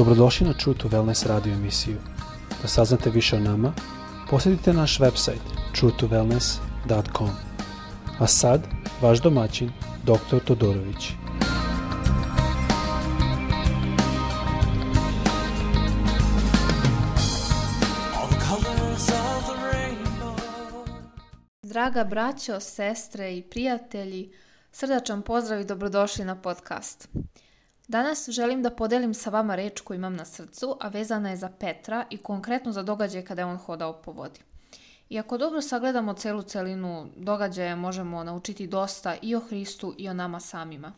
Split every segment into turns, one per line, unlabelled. Dobrodošli na True to Wellness radio emisiju. Da saznate više o nama, posjetite naš website truetowellness.com. A sad, vaš domaćin, dr. Todorović.
Draga braćo, sestre i prijatelji, srdačan pozdrav i dobrodošli na podcast. Danas želim da podelim sa vama reč koju imam na srcu, a vezana je za Petra i konkretno za događaj kada je on hodao po vodi. I ako dobro sagledamo celu celinu događaja, možemo naučiti dosta i o Hristu i o nama samima.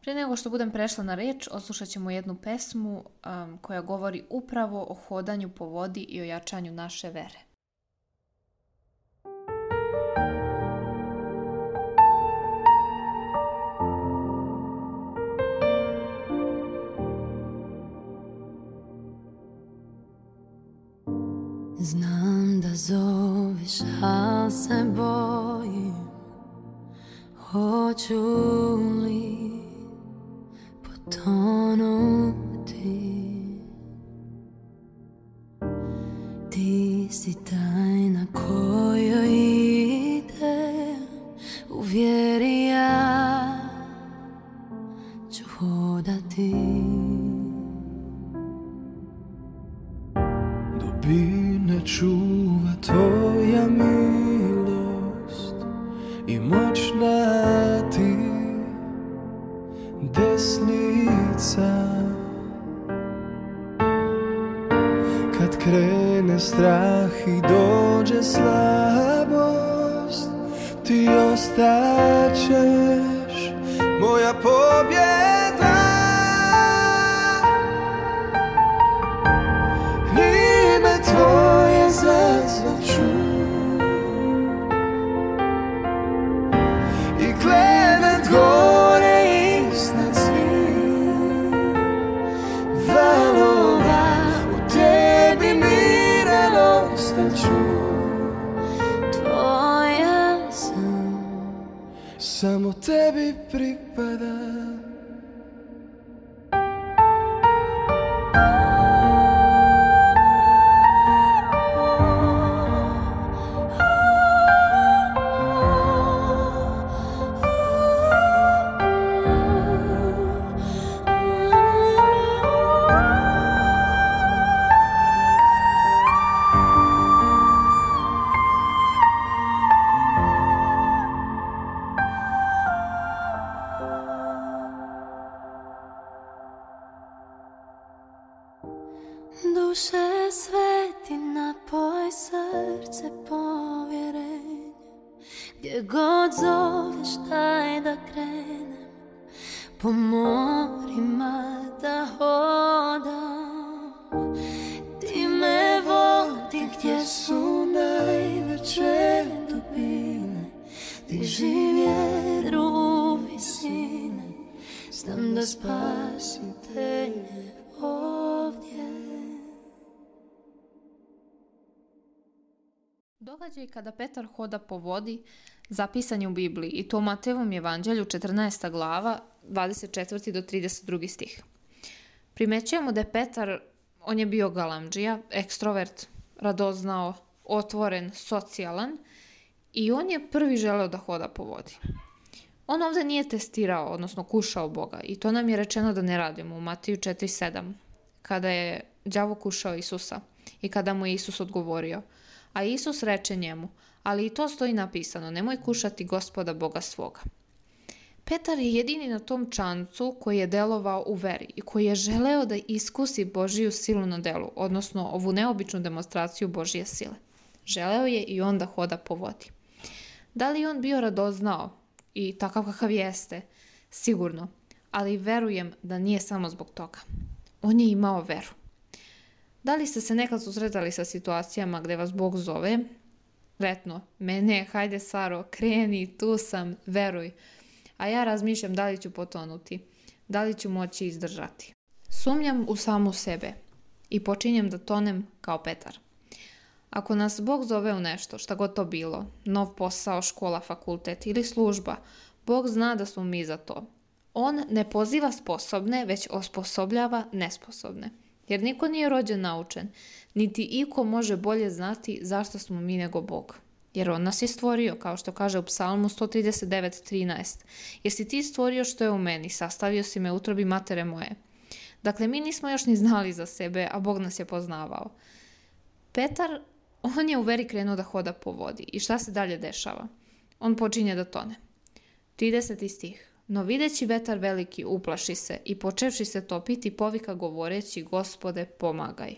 Pre nego što budem prešla na reč, oslušat ćemo jednu pesmu um, koja govori upravo o hodanju po vodi i o jačanju naše vere. Šta se bojim, hoću li potonuti Ti si taj na kojoj ide u vjeri ja ću hodati Dubine čuva tvoj i dođe slabost Ti ostaćeš moja pobjeda tebi pripada duše sveti napoj srce povjerenje Gdje god zoveš daj da krenem po Događaj kada Petar hoda po vodi zapisan je u Bibliji i to u Matevom evanđelju 14. glava 24. do 32. stih. Primećujemo da je Petar, on je bio galamđija, ekstrovert, radoznao, otvoren, socijalan i on je prvi želeo da hoda po vodi. On ovde nije testirao, odnosno kušao Boga i to nam je rečeno da ne radimo u Matiju 4.7, kada je đavo kušao Isusa i kada mu je Isus odgovorio – A Isus reče njemu, ali i to stoji napisano, nemoj kušati gospoda Boga svoga. Petar je jedini na tom čancu koji je delovao u veri i koji je želeo da iskusi Božiju silu na delu, odnosno ovu neobičnu demonstraciju Božije sile. Želeo je i on da hoda po vodi. Da li on bio radoznao i takav kakav jeste? Sigurno, ali verujem da nije samo zbog toga. On je imao veru. Da li ste se nekad susretali sa situacijama gde vas Bog zove? Retno, mene, hajde Saro, kreni, tu sam, veruj. A ja razmišljam da li ću potonuti, da li ću moći izdržati. Sumnjam u samu sebe i počinjem da tonem kao Petar. Ako nas Bog zove u nešto, šta god to bilo, nov posao, škola, fakultet ili služba, Bog zna da smo mi za to. On ne poziva sposobne, već osposobljava nesposobne jer niko nije rođen naučen, niti iko može bolje znati zašto smo mi nego Bog. Jer on nas je stvorio, kao što kaže u psalmu 139.13. Jesi ti stvorio što je u meni, sastavio si me utrobi matere moje. Dakle, mi nismo još ni znali za sebe, a Bog nas je poznavao. Petar, on je u veri krenuo da hoda po vodi. I šta se dalje dešava? On počinje da tone. 30. stih. No videći vetar veliki uplaši se i počevši se topiti povika govoreći gospode pomagaj.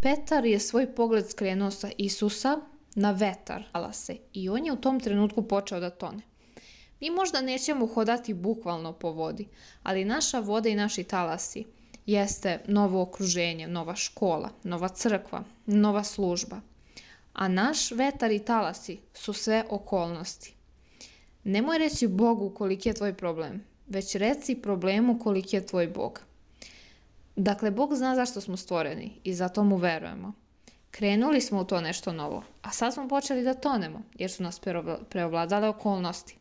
Petar je svoj pogled skrenuo sa Isusa na vetar, ala se, i on je u tom trenutku počeo da tone. Mi možda nećemo hodati bukvalno po vodi, ali naša voda i naši talasi jeste novo okruženje, nova škola, nova crkva, nova služba. A naš vetar i talasi su sve okolnosti. Nemoj reći Bogu koliki je tvoj problem, već reci problemu koliki je tvoj Bog. Dakle, Bog zna zašto smo stvoreni i zato mu verujemo. Krenuli smo u to nešto novo, a sad smo počeli da tonemo, jer su nas preovladale okolnosti.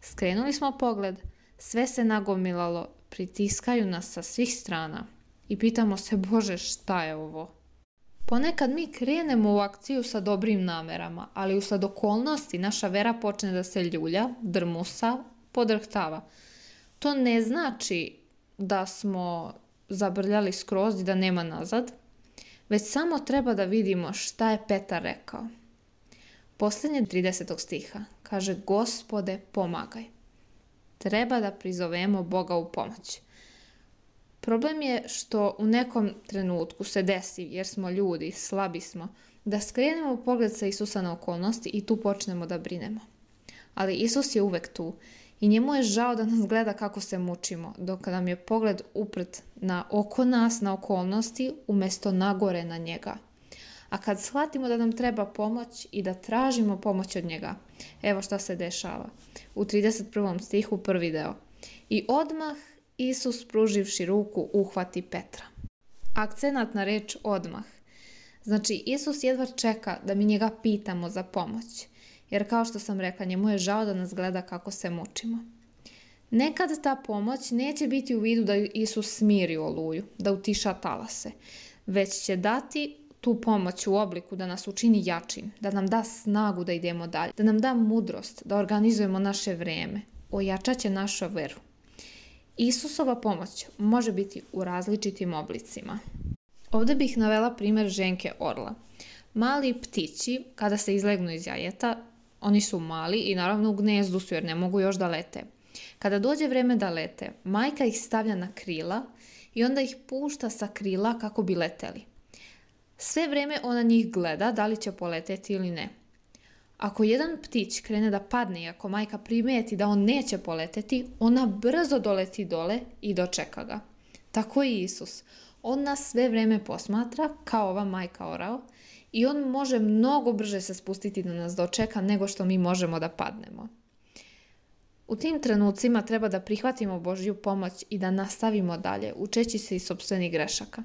Skrenuli smo pogled, sve se nagomilalo, pritiskaju nas sa svih strana i pitamo se, Bože, šta je ovo? Ponekad mi krenemo u akciju sa dobrim namerama, ali usled okolnosti naša vera počne da se ljulja, drmusa, podrhtava. To ne znači da smo zabrljali skroz i da nema nazad, već samo treba da vidimo šta je Petar rekao. Posljednje 30. stiha kaže Gospode pomagaj. Treba da prizovemo Boga u pomoć. Problem je što u nekom trenutku se desi, jer smo ljudi, slabi smo, da skrenemo pogled sa Isusa na okolnosti i tu počnemo da brinemo. Ali Isus je uvek tu i njemu je žao da nas gleda kako se mučimo, dok nam je pogled upret na oko nas, na okolnosti, umesto nagore na njega. A kad shvatimo da nam treba pomoć i da tražimo pomoć od njega, evo šta se dešava. U 31. stihu prvi deo. I odmah Isus, pruživši ruku, uhvati Petra. Akcenat na reč odmah. Znači, Isus jedva čeka da mi njega pitamo za pomoć, jer kao što sam rekla, njemu je žao da nas gleda kako se mučimo. Nekad ta pomoć neće biti u vidu da Isus smiri oluju, da utiša talase, već će dati tu pomoć u obliku da nas učini jačim, da nam da snagu da idemo dalje, da nam da mudrost, da organizujemo naše vreme, ojačat će našu veru. Isusova pomoć može biti u različitim oblicima. Ovde bih navela primer ženke orla. Mali ptići, kada se izlegnu iz jajeta, oni su mali i naravno u gnezdu su jer ne mogu još da lete. Kada dođe vreme da lete, majka ih stavlja na krila i onda ih pušta sa krila kako bi leteli. Sve vreme ona njih gleda da li će poleteti ili ne. Ako jedan ptić krene da padne i ako majka primeti da on neće poleteti, ona brzo doleti dole i dočeka ga. Tako i Isus. On nas sve vreme posmatra kao ova majka orao i on može mnogo brže se spustiti da nas dočeka nego što mi možemo da padnemo. U tim trenucima treba da prihvatimo Božju pomoć i da nastavimo dalje, učeći se iz sobstvenih grešaka.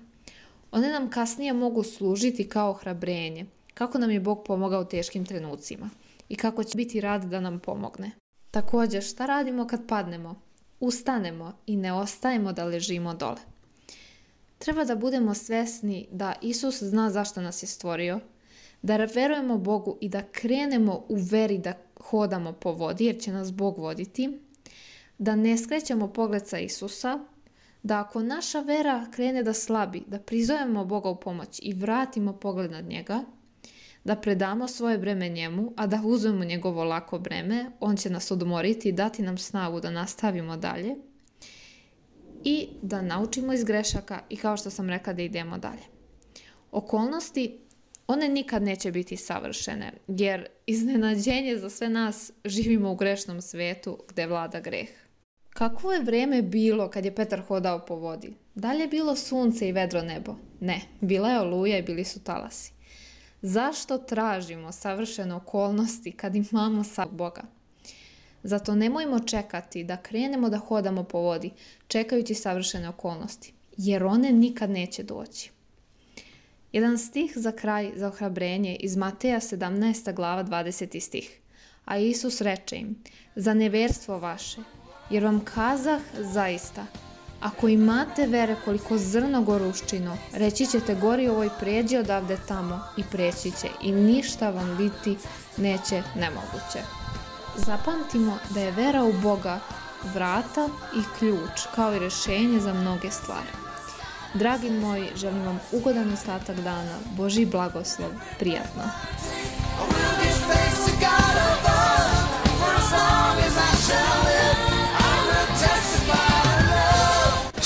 One nam kasnije mogu služiti kao ohrabrenje – kako nam je Bog pomogao u teškim trenucima i kako će biti rad da nam pomogne. Također, šta radimo kad padnemo? Ustanemo i ne ostajemo da ležimo dole. Treba da budemo svesni da Isus zna zašto nas je stvorio, da verujemo Bogu i da krenemo u veri da hodamo po vodi jer će nas Bog voditi, da ne skrećemo pogled sa Isusa, da ako naša vera krene da slabi, da prizovemo Boga u pomoć i vratimo pogled na njega – da predamo svoje breme njemu, a da uzmemo njegovo lako breme, on će nas odmoriti i dati nam snagu da nastavimo dalje i da naučimo iz grešaka i kao što sam rekla da idemo dalje. Okolnosti, one nikad neće biti savršene, jer iznenađenje za sve nas živimo u grešnom svetu gde vlada greh. Kakvo je vreme bilo kad je Petar hodao po vodi? Da li je bilo sunce i vedro nebo? Ne, bila je oluja i bili su talasi. Zašto tražimo savršene okolnosti kad imamo sa Boga? Zato nemojmo čekati da krenemo da hodamo po vodi, čekajući savršene okolnosti, jer one nikad neće doći. Jedan stih za kraj za ohrabrenje iz Mateja 17. glava 20. stih. A Isus reče im, za neverstvo vaše, jer vam kazah zaista, Ako imate vere koliko zrno goruščino, reći ćete gori ovoj pređi odavde tamo i preći će i ništa vam biti neće nemoguće. Zapamtimo da je vera u Boga vrata i ključ kao i rešenje za mnoge stvari. Dragi moji, želim vam ugodan ostatak dana, Boži blagoslov, prijatno. As long